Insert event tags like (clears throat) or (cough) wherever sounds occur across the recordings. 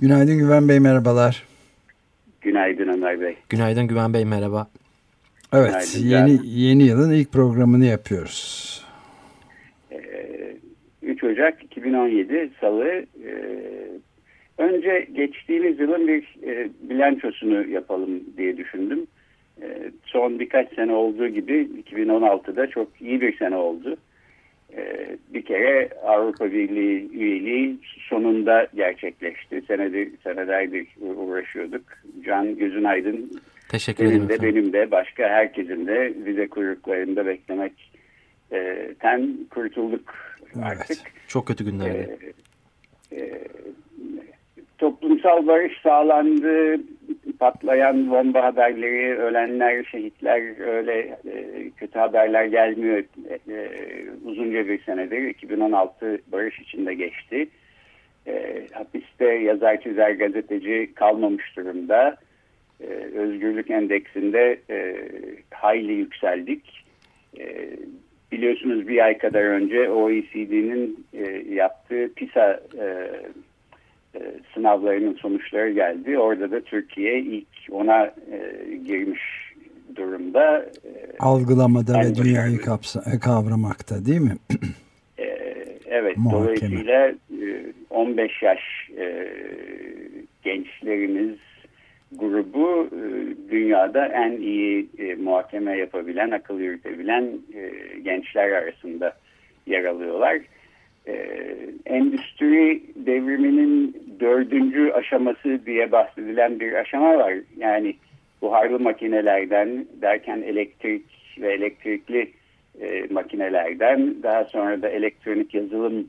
Günaydın Güven Bey merhabalar. Günaydın Ömer Bey. Günaydın Güven Bey merhaba. Evet Günaydın, yeni yeni yılın ilk programını yapıyoruz. Ee, 3 Ocak 2017 Salı. Ee, önce geçtiğimiz yılın bir e, bilançosunu yapalım diye düşündüm. Ee, son birkaç sene olduğu gibi 2016'da çok iyi bir sene oldu. Ee, bir kere Avrupa Birliği üyeliği sonunda gerçekleşti. Senedir, senelerdir uğraşıyorduk. Can Gözün Aydın Teşekkür ederim. de, benim de başka herkesin de vize kuyruklarında beklemekten kurtulduk artık. Evet, çok kötü günlerdi. Ee, e, toplumsal barış sağlandı, patlayan bomba haberleri, ölenler, şehitler öyle e, kötü haberler gelmiyor. E, e, uzunca bir senedir 2016 barış içinde geçti. Hapiste yazar, çizer, gazeteci kalmamış durumda. Özgürlük endeksinde hayli yükseldik. Biliyorsunuz bir ay kadar önce OECD'nin yaptığı PISA sınavlarının sonuçları geldi. Orada da Türkiye ilk ona e, girmiş durumda. E, Algılamada ve dünyayı kapsa, e, kavramakta değil mi? e, evet. Muhakeme. Dolayısıyla e, 15 yaş e, gençlerimiz grubu e, dünyada en iyi e, muhakeme yapabilen, akıl yürütebilen e, gençler arasında yer alıyorlar e, endüstri devriminin dördüncü aşaması diye bahsedilen bir aşama var. Yani buharlı makinelerden derken elektrik ve elektrikli e, makinelerden daha sonra da elektronik yazılım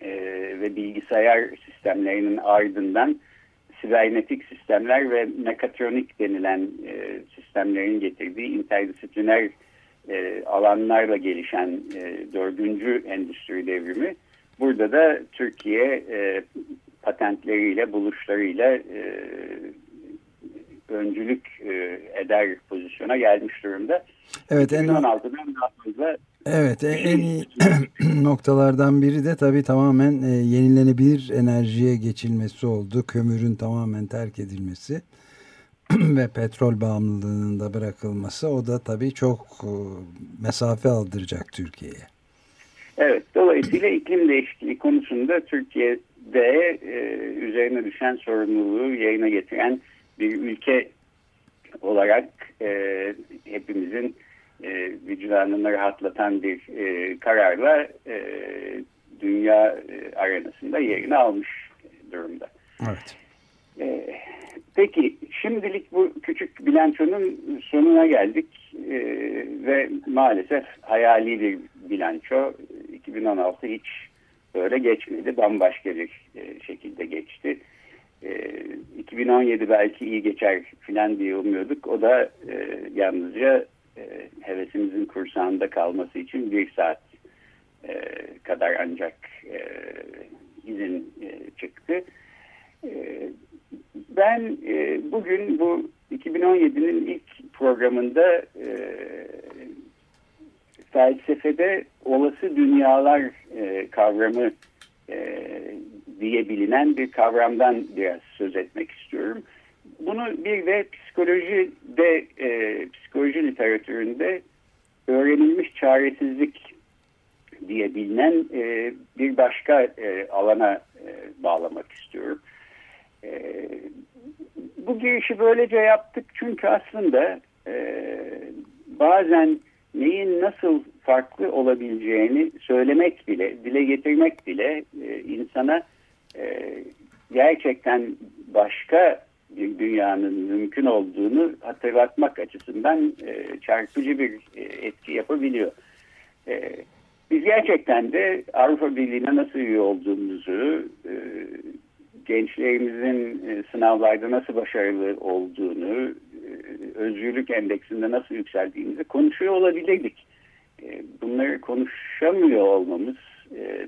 e, ve bilgisayar sistemlerinin ardından sibernetik sistemler ve mekatronik denilen e, sistemlerin getirdiği interdisipliner e, alanlarla gelişen e, dördüncü endüstri devrimi. Burada da Türkiye e, patentleriyle, buluşlarıyla e, öncülük e, eder pozisyona gelmiş durumda. Evet, 2016'dan daha fazla Evet en iyi (clears throat) noktalardan biri de tabii tamamen e, yenilenebilir enerjiye geçilmesi oldu. Kömürün tamamen terk edilmesi. (clears throat) ve petrol bağımlılığının da bırakılması o da tabii çok e, mesafe aldıracak Türkiye'ye. Evet, dolayısıyla iklim değişikliği konusunda Türkiye'de e, üzerine düşen sorumluluğu yayına getiren bir ülke olarak e, hepimizin e, vicdanını rahatlatan bir e, kararla e, dünya e, arenasında yerini almış durumda. Evet. E, Peki şimdilik bu küçük bilançonun sonuna geldik ee, ve maalesef hayali bir bilanço 2016 hiç böyle geçmedi bambaşka bir e, şekilde geçti. E, 2017 belki iyi geçer filan diye umuyorduk o da e, yalnızca e, hevesimizin kursağında kalması için bir saat e, kadar ancak e, izin e, çıktı. E, ben e, bugün bu 2017'nin ilk programında e, felsefede olası dünyalar e, kavramı diye bilinen bir kavramdan biraz söz etmek istiyorum. Bunu bir de psikolojide, e, psikoloji literatüründe öğrenilmiş çaresizlik diye bilinen bir başka alana bağlamak istiyorum. E, bu girişi böylece yaptık çünkü aslında e, bazen neyin nasıl farklı olabileceğini söylemek bile, dile getirmek bile e, insana e, gerçekten başka bir dünyanın mümkün olduğunu hatırlatmak açısından e, çarpıcı bir e, etki yapabiliyor. E, biz gerçekten de Avrupa Birliği'ne nasıl üye olduğumuzu, e, gençlerimizin e, sınavlarda nasıl başarılı olduğunu, e, özgürlük endeksinde nasıl yükseldiğimizi konuşuyor olabilirdik. E, bunları konuşamıyor olmamız,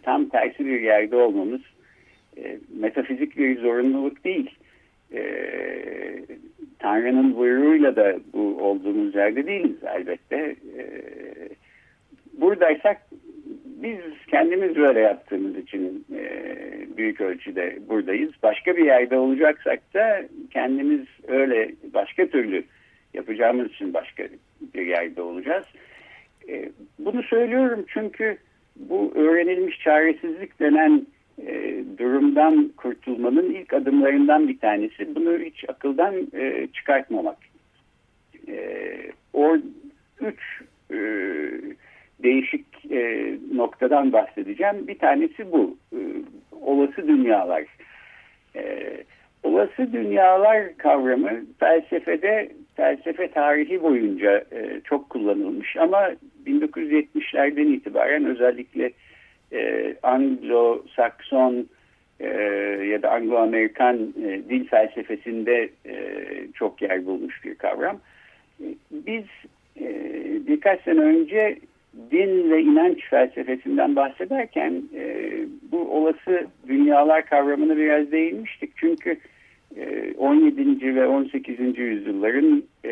tam tersi bir yerde olmamız metafizik bir zorunluluk değil. Tanrı'nın buyruğuyla da bu olduğumuz yerde değiliz elbette. Buradaysak biz kendimiz böyle yaptığımız için e, büyük ölçüde buradayız. Başka bir yerde olacaksak da kendimiz öyle başka türlü yapacağımız için başka bir yerde olacağız. E, bunu söylüyorum çünkü bu öğrenilmiş çaresizlik denen e, durumdan kurtulmanın ilk adımlarından bir tanesi. Bunu hiç akıldan çıkartmamak. O üç değişik e, noktadan bahsedeceğim. Bir tanesi bu. E, olası dünyalar. E, olası dünyalar kavramı felsefede felsefe tarihi boyunca e, çok kullanılmış ama 1970'lerden itibaren özellikle e, Anglo-Sakson e, ya da Anglo-Amerikan e, dil felsefesinde e, çok yer bulmuş bir kavram. E, biz e, birkaç sene önce din ve inanç felsefesinden bahsederken e, bu olası dünyalar kavramını biraz değinmiştik. Çünkü e, 17. ve 18. yüzyılların e,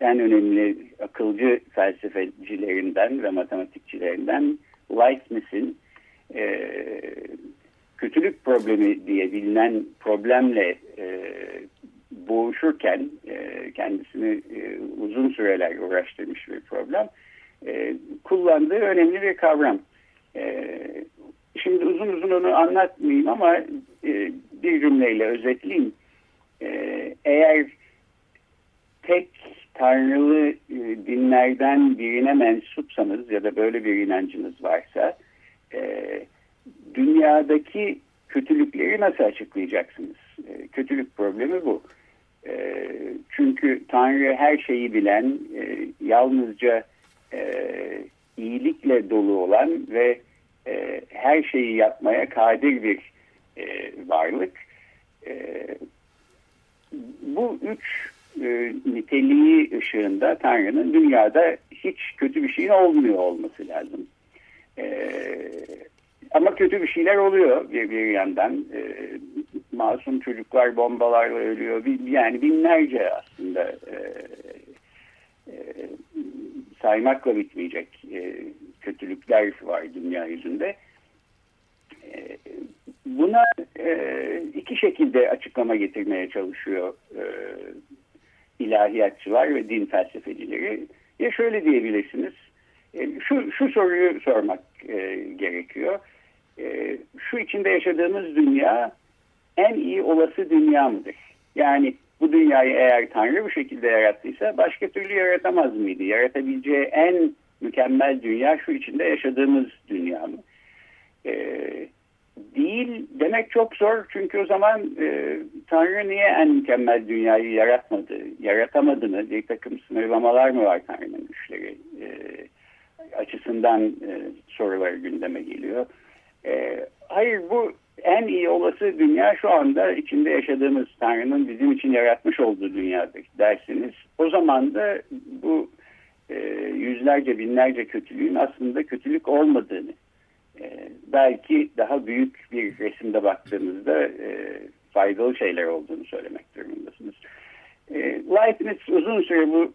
en önemli akılcı felsefecilerinden ve matematikçilerinden Leibniz'in e, kötülük problemi diye bilinen problemle e, boğuşurken e, kendisini e, uzun süreler uğraştırmış bir problem e, kullandığı önemli bir kavram. E, şimdi uzun uzun onu anlatmayayım ama e, bir cümleyle özetleyeyim. E, eğer tek tanrılı e, dinlerden birine mensupsanız ya da böyle bir inancınız varsa e, dünyadaki kötülükleri nasıl açıklayacaksınız? E, kötülük problemi bu. E, çünkü Tanrı her şeyi bilen, e, yalnızca e, iyilikle dolu olan ve e, her şeyi yapmaya kadir bir e, varlık. E, bu üç e, niteliği ışığında Tanrı'nın dünyada hiç kötü bir şeyin olmuyor olması lazım. E, ama kötü bir şeyler oluyor bir, bir yandan. E, masum çocuklar bombalarla ölüyor. Yani binlerce aslında e, e, saymakla bitmeyecek e, kötülükler var dünya yüzünde. E, buna e, iki şekilde açıklama getirmeye çalışıyor e, ilahiyatçılar ve din felsefecileri. Ya şöyle diyebilirsiniz, e, şu, şu soruyu sormak e, gerekiyor. E, şu içinde yaşadığımız dünya en iyi olası dünya mıdır? Yani bu dünyayı eğer Tanrı bu şekilde yarattıysa başka türlü yaratamaz mıydı? Yaratabileceği en mükemmel dünya şu içinde yaşadığımız dünya mı? Ee, değil demek çok zor çünkü o zaman e, Tanrı niye en mükemmel dünyayı yaratmadı? Yaratamadı mı? Bir takım sınırlamalar mı var Tanrı'nın güçleri? E, açısından e, sorular gündeme geliyor. E, hayır bu en iyi olası dünya şu anda içinde yaşadığımız Tanrı'nın bizim için yaratmış olduğu dünyadır dersiniz. O zaman da bu e, yüzlerce binlerce kötülüğün aslında kötülük olmadığını e, belki daha büyük bir resimde baktığımızda e, faydalı şeyler olduğunu söylemek durumundasınız. E, Leibniz uzun süre bu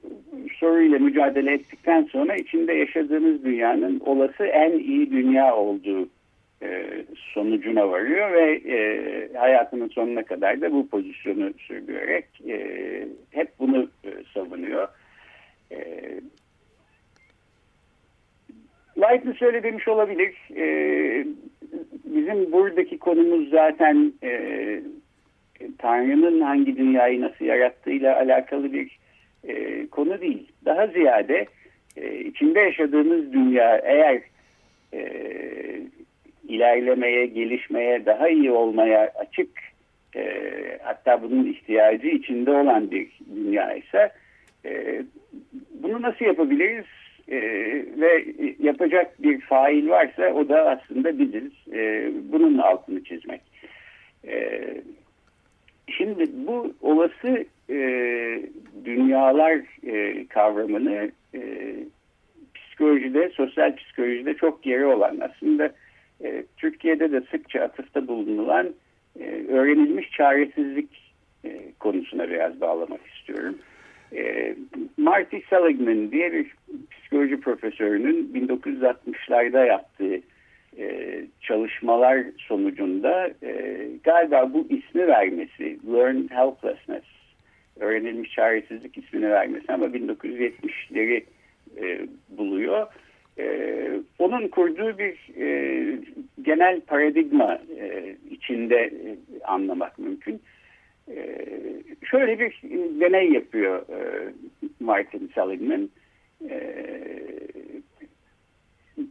soruyla mücadele ettikten sonra içinde yaşadığımız dünyanın olası en iyi dünya olduğu sonucuna varıyor ve e, hayatının sonuna kadar da bu pozisyonu sürdürerek e, hep bunu e, savunuyor. E, Leibniz öyle demiş olabilir. E, bizim buradaki konumuz zaten e, Tanrı'nın hangi dünyayı nasıl yarattığıyla alakalı bir e, konu değil. Daha ziyade e, içinde yaşadığımız dünya eğer e, ilerlemeye, gelişmeye, daha iyi olmaya açık e, hatta bunun ihtiyacı içinde olan bir dünya ise e, bunu nasıl yapabiliriz? e, ve yapacak bir fail varsa o da aslında biziz. E, bunun altını çizmek. E, şimdi bu olası e, dünyalar e, kavramını e, psikolojide, sosyal psikolojide çok yeri olan aslında e, Türkiye'de de sıkça atıfta bulunulan e, öğrenilmiş çaresizlik e, konusuna biraz bağlamak istiyorum. E, Marty Seligman diye bir psikoloji profesörünün 1960'larda yaptığı e, çalışmalar sonucunda e, galiba bu ismi vermesi, learned helplessness, öğrenilmiş çaresizlik ismini vermesi ama 1970'leri e, buluyor. E, onun kurduğu bir e, genel paradigma e, içinde e, anlamak mümkün. E, şöyle bir deney yapıyor e, Martin Seligman. E,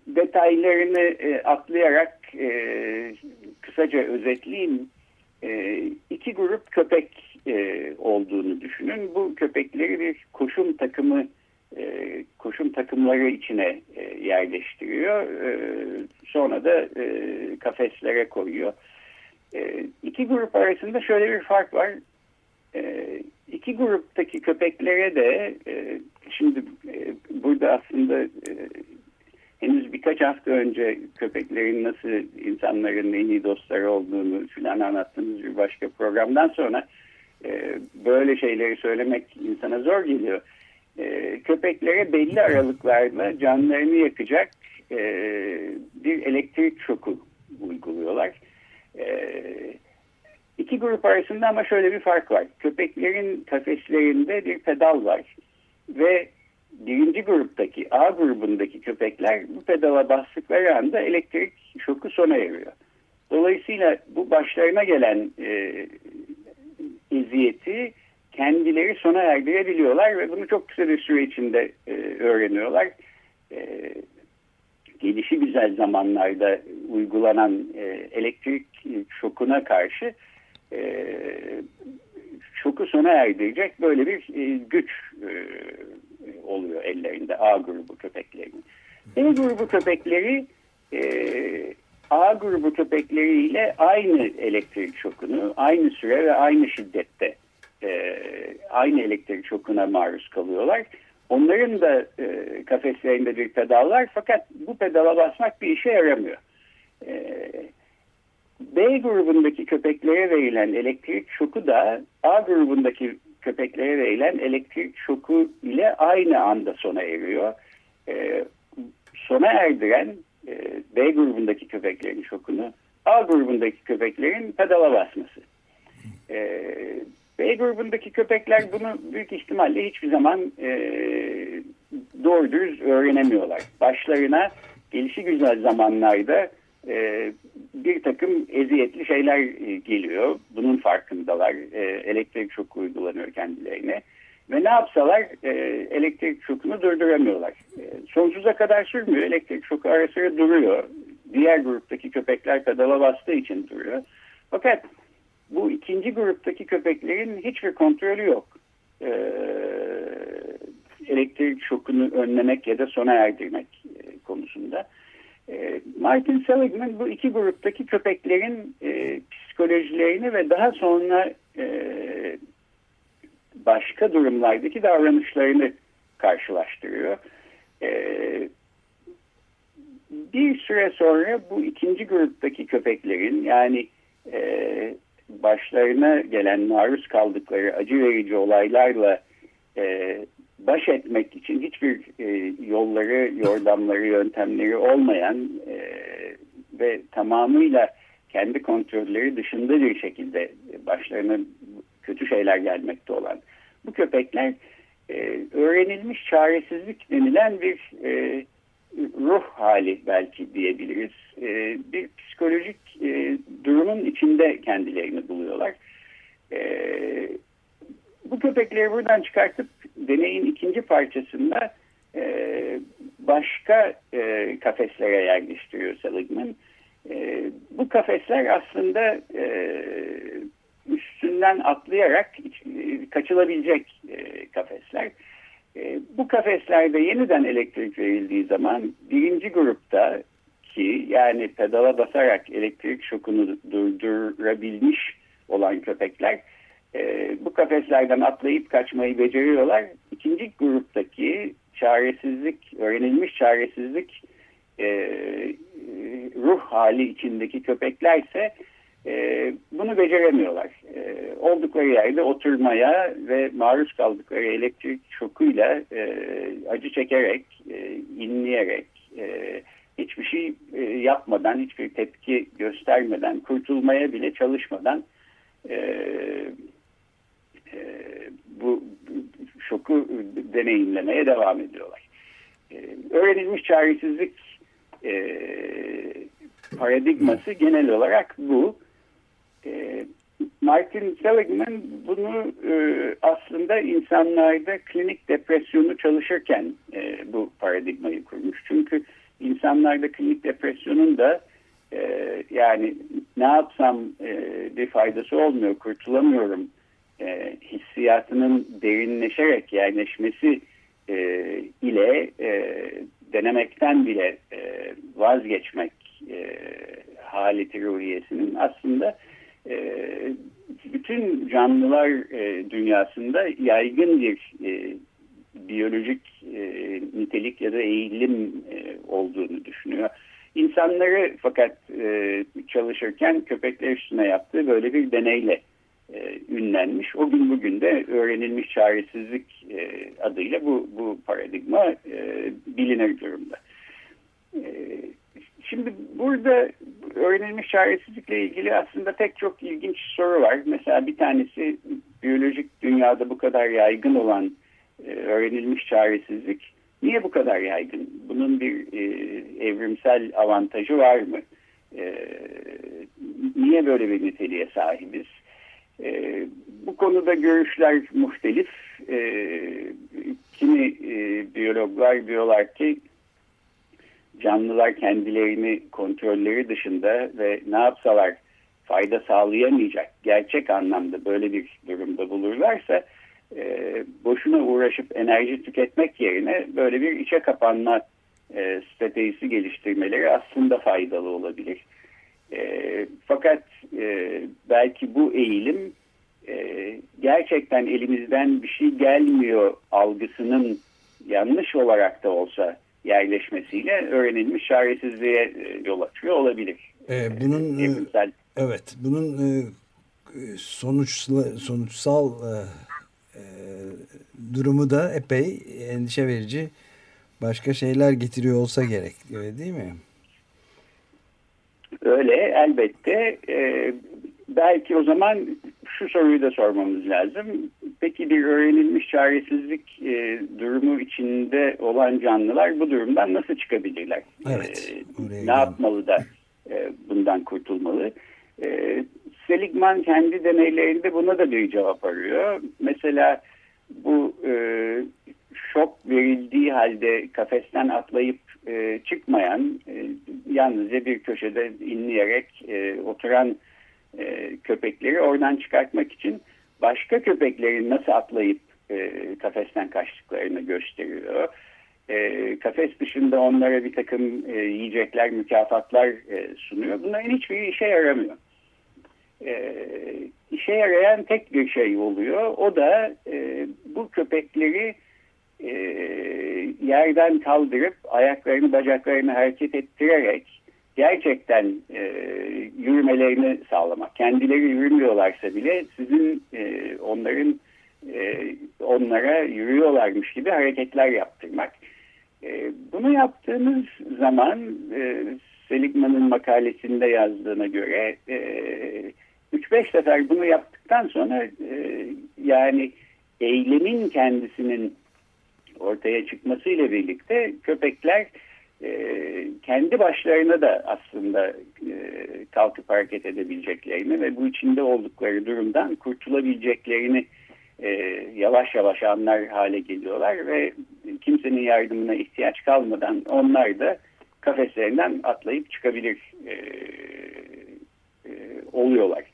detaylarını e, atlayarak e, kısaca özetleyeyim. E, iki grup köpek e, olduğunu düşünün. Bu köpekleri bir koşum takımı e, koşum takımları içine yerleştiriyor. E, sonra da e, kafeslere koyuyor. E, iki grup arasında şöyle bir fark var. E, iki gruptaki köpeklere de e, şimdi e, burada aslında henüz birkaç hafta önce köpeklerin nasıl insanların en iyi dostları olduğunu filan anlattığımız bir başka programdan sonra böyle şeyleri söylemek insana zor geliyor. E, köpeklere belli aralıklarla canlarını yakacak e, bir elektrik şoku uyguluyorlar. E, iki grup arasında ama şöyle bir fark var. Köpeklerin kafeslerinde bir pedal var ve birinci gruptaki A grubundaki köpekler bu pedala bastıkları anda elektrik şoku sona eriyor. Dolayısıyla bu başlarına gelen e, eziyeti kendileri sona erdirebiliyorlar ve bunu çok kısa bir süre içinde e, öğreniyorlar. E, gelişi güzel zamanlarda uygulanan e, elektrik şokuna karşı e, şoku sona erdirecek böyle bir e, güç e, oluyor ellerinde A grubu köpeklerinin. B grubu köpekleri e, A grubu köpekleriyle aynı elektrik şokunu aynı süre ve aynı şiddette e, aynı elektrik şokuna maruz kalıyorlar. Onların da e, kafeslerinde bir pedal var fakat bu pedala basmak bir işe yaramıyor. E, B grubundaki köpeklere verilen elektrik şoku da A grubundaki köpeklere verilen elektrik şoku ile aynı anda sona eriyor. E, sona erdiren e, B grubundaki köpeklerin şokunu A grubundaki köpeklerin pedala basması. E, B grubundaki köpekler bunu büyük ihtimalle hiçbir zaman e, doğru dürüst öğrenemiyorlar. Başlarına gelişi güzel zamanlarda e, bir takım eziyetli şeyler e, geliyor. Bunun farkındalar. E, elektrik şoku uygulanıyor kendilerine. Ve ne yapsalar e, elektrik şokunu durduramıyorlar. E, sonsuza kadar sürmüyor. Elektrik şoku ara sıra duruyor. Diğer gruptaki köpekler pedala bastığı için duruyor. Fakat bu ikinci gruptaki köpeklerin hiçbir kontrolü yok. E, elektrik şokunu önlemek ya da sona erdirmek e, konusunda. E, Martin Seligman bu iki gruptaki köpeklerin e, psikolojilerini ve daha sonra e, başka durumlardaki davranışlarını karşılaştırıyor. E, bir süre sonra bu ikinci gruptaki köpeklerin yani e, başlarına gelen maruz kaldıkları acı verici olaylarla e, baş etmek için hiçbir e, yolları, yordamları, yöntemleri olmayan e, ve tamamıyla kendi kontrolleri dışında bir şekilde başlarına kötü şeyler gelmekte olan bu köpekler e, öğrenilmiş çaresizlik denilen bir e, ruh hali belki diyebiliriz. E, bir psikolojik e, durumun içinde kendilerini buluyorlar. E, bu köpekleri buradan çıkartıp deneyin ikinci parçasında e, başka e, kafeslere yerleştiriyor Seligman. E, bu kafesler aslında e, üstünden atlayarak e, kaçılabilecek e, kafesler. E, bu kafeslerde yeniden elektrik verildiği zaman birinci grupta ki yani pedala basarak elektrik şokunu durdurabilmiş olan köpekler e, bu kafeslerden atlayıp kaçmayı beceriyorlar. İkinci gruptaki çaresizlik, öğrenilmiş çaresizlik e, ruh hali içindeki köpeklerse e, bunu beceremiyorlar. E, oldukları yerde oturmaya ve maruz kaldıkları elektrik şokuyla e, acı çekerek, e, inleyerek, e, hiçbir şey e, yapmadan, hiçbir tepki göstermeden, kurtulmaya bile çalışmadan e, e, bu şoku deneyimlemeye devam ediyorlar. E, öğrenilmiş çaresizlik e, paradigması genel olarak bu. E, Martin Seligman bunu e, aslında insanlarda klinik depresyonu çalışırken e, bu paradigmayı kurmuş. Çünkü insanlarda klinik depresyonun da e, yani ne yapsam e, bir faydası olmuyor, kurtulamıyorum hissiyatının derinleşerek yerleşmesi ile denemekten bile vazgeçmek e, haleti aslında e, bütün canlılar e, dünyasında yaygın bir e, biyolojik e, nitelik ya da eğilim olduğunu düşünüyor. İnsanları fakat çalışırken köpekler üstüne yaptığı böyle bir deneyle ünlenmiş. O gün bugün de öğrenilmiş çaresizlik adıyla bu, bu paradigma bilinir durumda. Şimdi burada öğrenilmiş çaresizlikle ilgili aslında pek çok ilginç soru var. Mesela bir tanesi biyolojik dünyada bu kadar yaygın olan e, öğrenilmiş çaresizlik niye bu kadar yaygın? Bunun bir e, evrimsel avantajı var mı? E, niye böyle bir niteliğe sahibiz? E, bu konuda görüşler muhtelif. E, kimi e, biyologlar diyorlar ki canlılar kendilerini kontrolleri dışında ve ne yapsalar fayda sağlayamayacak gerçek anlamda böyle bir durumda bulurlarsa e, boşuna uğraşıp enerji tüketmek yerine böyle bir içe kapanma e, stratejisi geliştirmeleri aslında faydalı olabilir. E, fakat e, belki bu eğilim e, gerçekten elimizden bir şey gelmiyor algısının yanlış olarak da olsa yerleşmesiyle öğrenilmiş çaresizliğe e, yol açıyor olabilir. E, bunun e, evet bunun e, sonuçla, sonuçsal e, e, durumu da epey endişe verici başka şeyler getiriyor olsa gerek öyle değil mi? Öyle elbette. E, belki o zaman şu soruyu da sormamız lazım. Peki bir öğrenilmiş çaresizlik e, durumu içinde olan canlılar bu durumdan nasıl çıkabilirler? Evet, e, ne yapmalı da e, bundan kurtulmalı? E, Seligman kendi deneylerinde buna da bir cevap arıyor. Mesela bu e, şok verildiği halde kafesten atlayıp e, çıkmayan, e, yalnızca bir köşede inleyerek e, oturan e, köpekleri oradan çıkartmak için başka köpeklerin nasıl atlayıp e, kafesten kaçtıklarını gösteriyor. E, kafes dışında onlara bir takım e, yiyecekler, mükafatlar e, sunuyor. Bunların hiçbiri işe yaramıyor. E, işe yarayan tek bir şey oluyor. O da e, bu köpekleri e, yerden kaldırıp ayaklarını bacaklarını hareket ettirerek gerçekten e, yürümelerini sağlamak. Kendileri yürümüyorlarsa bile sizin e, onların e, onlara yürüyorlarmış gibi hareketler yaptırmak. E, bunu yaptığımız zaman e, Seligman'ın makalesinde yazdığına göre e, 3-5 sefer bunu yaptıktan sonra e, yani eylemin kendisinin ortaya çıkmasıyla birlikte köpekler e, kendi başlarına da aslında e, kalkıp hareket edebileceklerini ve bu içinde oldukları durumdan kurtulabileceklerini e, yavaş yavaş anlar hale geliyorlar ve kimsenin yardımına ihtiyaç kalmadan onlar da kafeslerinden atlayıp çıkabilir e, oluyorlar.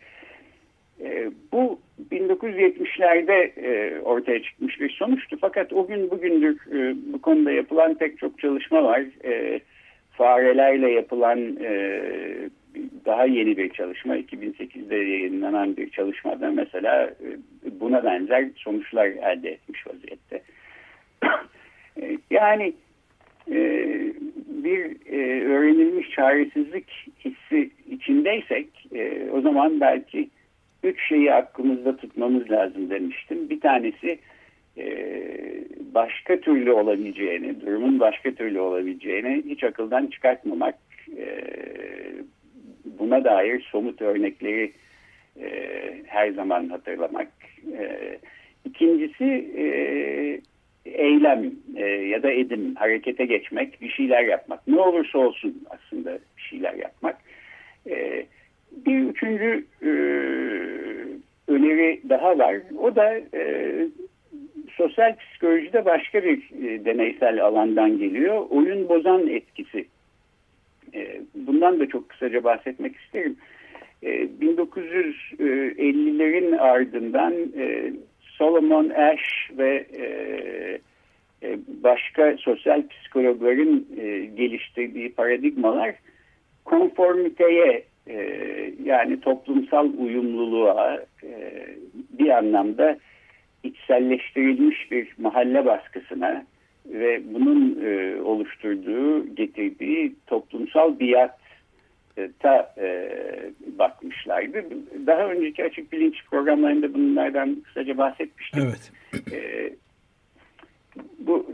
E, bu 1970'lerde e, ortaya çıkmış bir sonuçtu. Fakat o gün bugündür e, bu konuda yapılan pek çok çalışma var. E, farelerle yapılan e, daha yeni bir çalışma 2008'de yayınlanan bir çalışmada mesela e, buna benzer sonuçlar elde etmiş vaziyette. E, (coughs) yani e, bir öğrenilmiş çaresizlik hissi içindeysek o zaman belki üç şeyi aklımızda tutmamız lazım demiştim. Bir tanesi başka türlü olabileceğini, durumun başka türlü olabileceğini hiç akıldan çıkartmamak buna dair somut örnekleri e, her zaman hatırlamak. E, ikincisi e, eylem e, ya da edim, harekete geçmek, bir şeyler yapmak. Ne olursa olsun aslında bir şeyler yapmak. E, bir üçüncü e, öneri daha var. O da e, sosyal psikolojide başka bir e, deneysel alandan geliyor. Oyun bozan etkisi e, bundan da çok kısaca bahsetmek isterim. 1950'lerin e, ardından e, Solomon Ash ve başka sosyal psikologların geliştirdiği paradigmalar konformiteye yani toplumsal uyumluluğa bir anlamda içselleştirilmiş bir mahalle baskısına ve bunun e, oluşturduğu, getirdiği toplumsal biata e, bakmışlardı. Daha önceki açık bilinç programlarında bunlardan kısaca bahsetmiştim. Evet. E, bu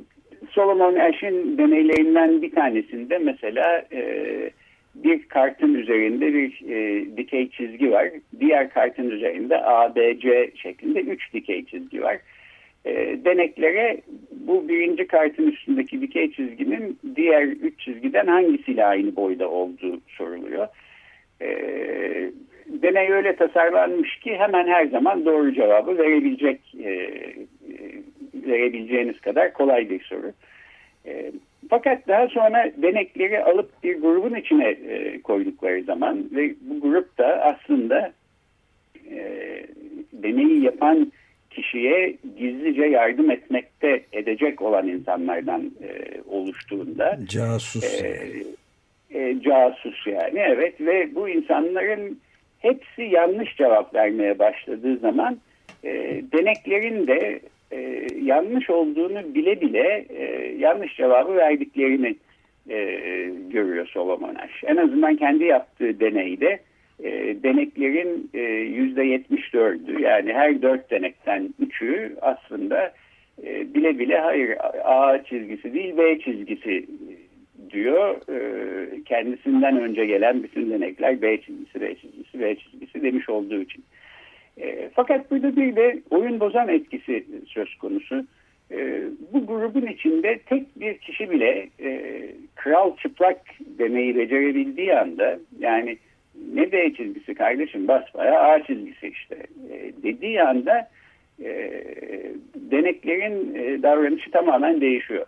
Solomon Ash'in deneylerinden bir tanesinde mesela e, bir kartın üzerinde bir e, dikey çizgi var. Diğer kartın üzerinde ABC şeklinde üç dikey çizgi var e, deneklere bu birinci kartın üstündeki dikey çizginin diğer üç çizgiden hangisiyle aynı boyda olduğu soruluyor. E, deney öyle tasarlanmış ki hemen her zaman doğru cevabı verebilecek e, e verebileceğiniz kadar kolay bir soru. E, fakat daha sonra denekleri alıp bir grubun içine e, koydukları zaman ve bu grup da aslında e, deneyi yapan kişiye gizlice yardım etmekte edecek olan insanlardan e, oluştuğunda casus. e, e, casus yani evet. Ve bu insanların hepsi yanlış cevap vermeye başladığı zaman e, deneklerin de e, yanlış olduğunu bile bile e, yanlış cevabı verdiklerini e, görüyor Solomon Ash. En azından kendi yaptığı deneyde e, deneklerin e, yüzde yetmiş dördü yani her dört denekten üçü aslında e, bile bile hayır A çizgisi değil B çizgisi diyor. E, kendisinden önce gelen bütün denekler B çizgisi, B çizgisi, B çizgisi demiş olduğu için. E, fakat bir de oyun bozan etkisi söz konusu. E, bu grubun içinde tek bir kişi bile e, kral çıplak demeyi becerebildiği anda yani ne B çizgisi kardeşim basbaya A çizgisi işte e, dediği anda e, deneklerin e, davranışı tamamen değişiyor.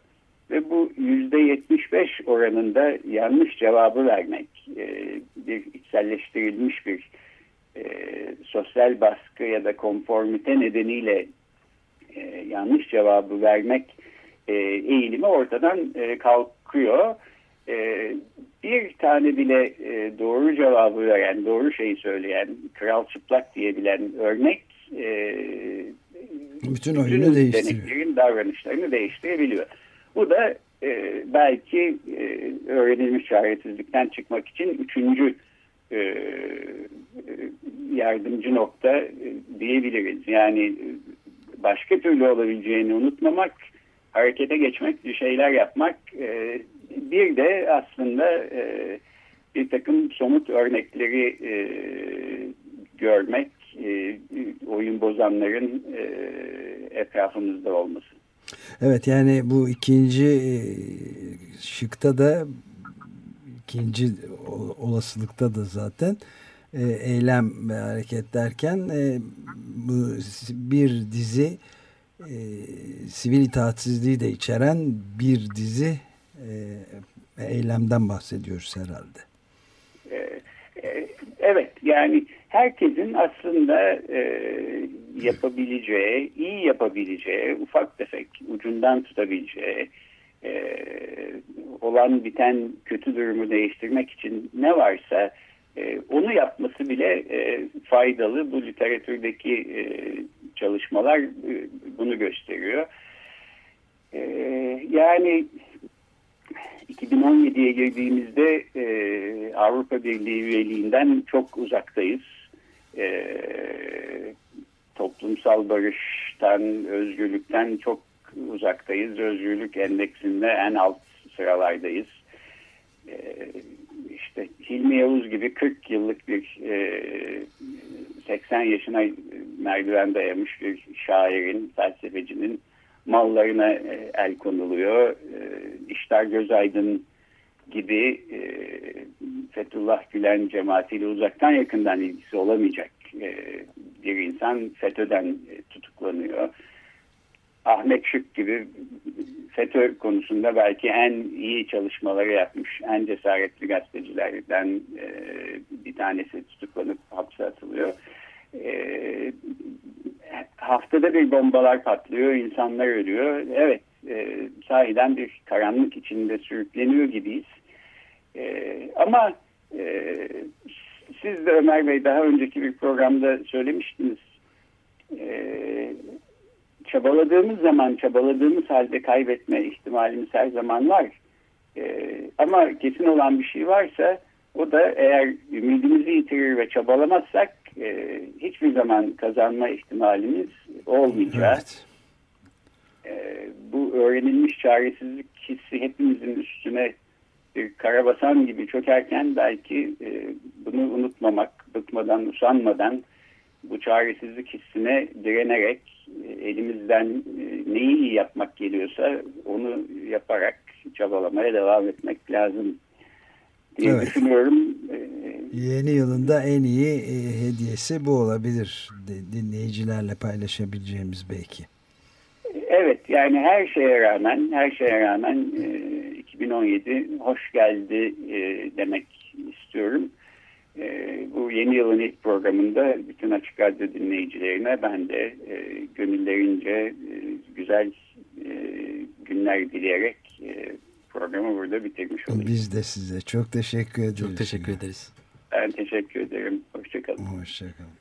Ve bu yüzde 75 oranında yanlış cevabı vermek, e, bir içselleştirilmiş bir e, sosyal baskı ya da konformite nedeniyle e, yanlış cevabı vermek e, eğilimi ortadan e, kalkıyor. E, bir tane bile e, doğru cevabı veren, doğru şeyi söyleyen, kral çıplak diyebilen örnek e, bütün oyunu değiştiriyor. davranışlarını değiştirebiliyor. Bu da e, belki e, öğrenilmiş çaresizlikten çıkmak için üçüncü e, yardımcı nokta e, diyebiliriz. Yani başka türlü olabileceğini unutmamak, harekete geçmek, bir şeyler yapmak e, bir de aslında e, bir takım somut örnekleri e, görmek, e, oyun bozanların e, etrafımızda olması. Evet yani bu ikinci e, şıkta da ikinci olasılıkta da zaten e, eylem ve hareket derken e, bu bir dizi e, sivil itaatsizliği de içeren bir dizi e, eylemden bahsediyoruz herhalde. E, e, evet yani herkesin aslında e, yapabileceği, iyi yapabileceği, ufak tefek ucundan tutabileceği, e, olan biten kötü durumu değiştirmek için ne varsa e, onu yapması bile e, faydalı. Bu literatürdeki e, çalışmalar e, bunu gösteriyor. E, yani 2017'ye girdiğimizde e, Avrupa Birliği üyeliğinden çok uzaktayız. E, toplumsal barıştan, özgürlükten çok uzaktayız. Özgürlük endeksinde en alt sıralardayız. E, işte Hilmi Yavuz gibi 40 yıllık bir e, 80 yaşına merdiven dayamış bir şairin, felsefecinin mallarına e, el konuluyor. E, İşler Gözaydın gibi e, Fethullah Gülen cemaatiyle uzaktan yakından ilgisi olamayacak e, bir insan FETÖ'den e, tutuklanıyor. Ahmet Şık gibi FETÖ konusunda belki en iyi çalışmaları yapmış, en cesaretli gazetecilerden e, bir tanesi tutuklanıp hapse atılıyor. E, haftada bir bombalar patlıyor, insanlar ölüyor. Evet, e, sahiden bir karanlık içinde sürükleniyor gibiyiz. E, ama e, siz de Ömer Bey daha önceki bir programda söylemiştiniz. E, çabaladığımız zaman, çabaladığımız halde kaybetme ihtimalimiz her zaman var. E, ama kesin olan bir şey varsa o da eğer ümidimizi yitirir ve çabalamazsak e, hiçbir zaman kazanma ihtimalimiz olmayacak. Evet. E, bu öğrenilmiş çaresizlik hissi hepimizin üstüne bir karabasan gibi çökerken belki e, bunu unutmamak, bıkmadan, usanmadan bu çaresizlik hissine direnerek e, elimizden e, neyi iyi yapmak geliyorsa onu yaparak çabalamaya devam etmek lazım diye evet. düşünüyorum. E, Yeni yılında en iyi hediyesi bu olabilir dinleyicilerle paylaşabileceğimiz belki. Evet yani her şeye rağmen her şeye rağmen 2017 hoş geldi demek istiyorum. E, bu yeni yılın ilk programında bütün Açık Radyo dinleyicilerine ben de e, gönüllerince e, güzel e, günler dileyerek e, programı burada bitirmiş olayım. Biz de size çok teşekkür ederiz. Çok teşekkür ederiz. Ben teşekkür ederim. Hoşçakalın. Hoşçakalın.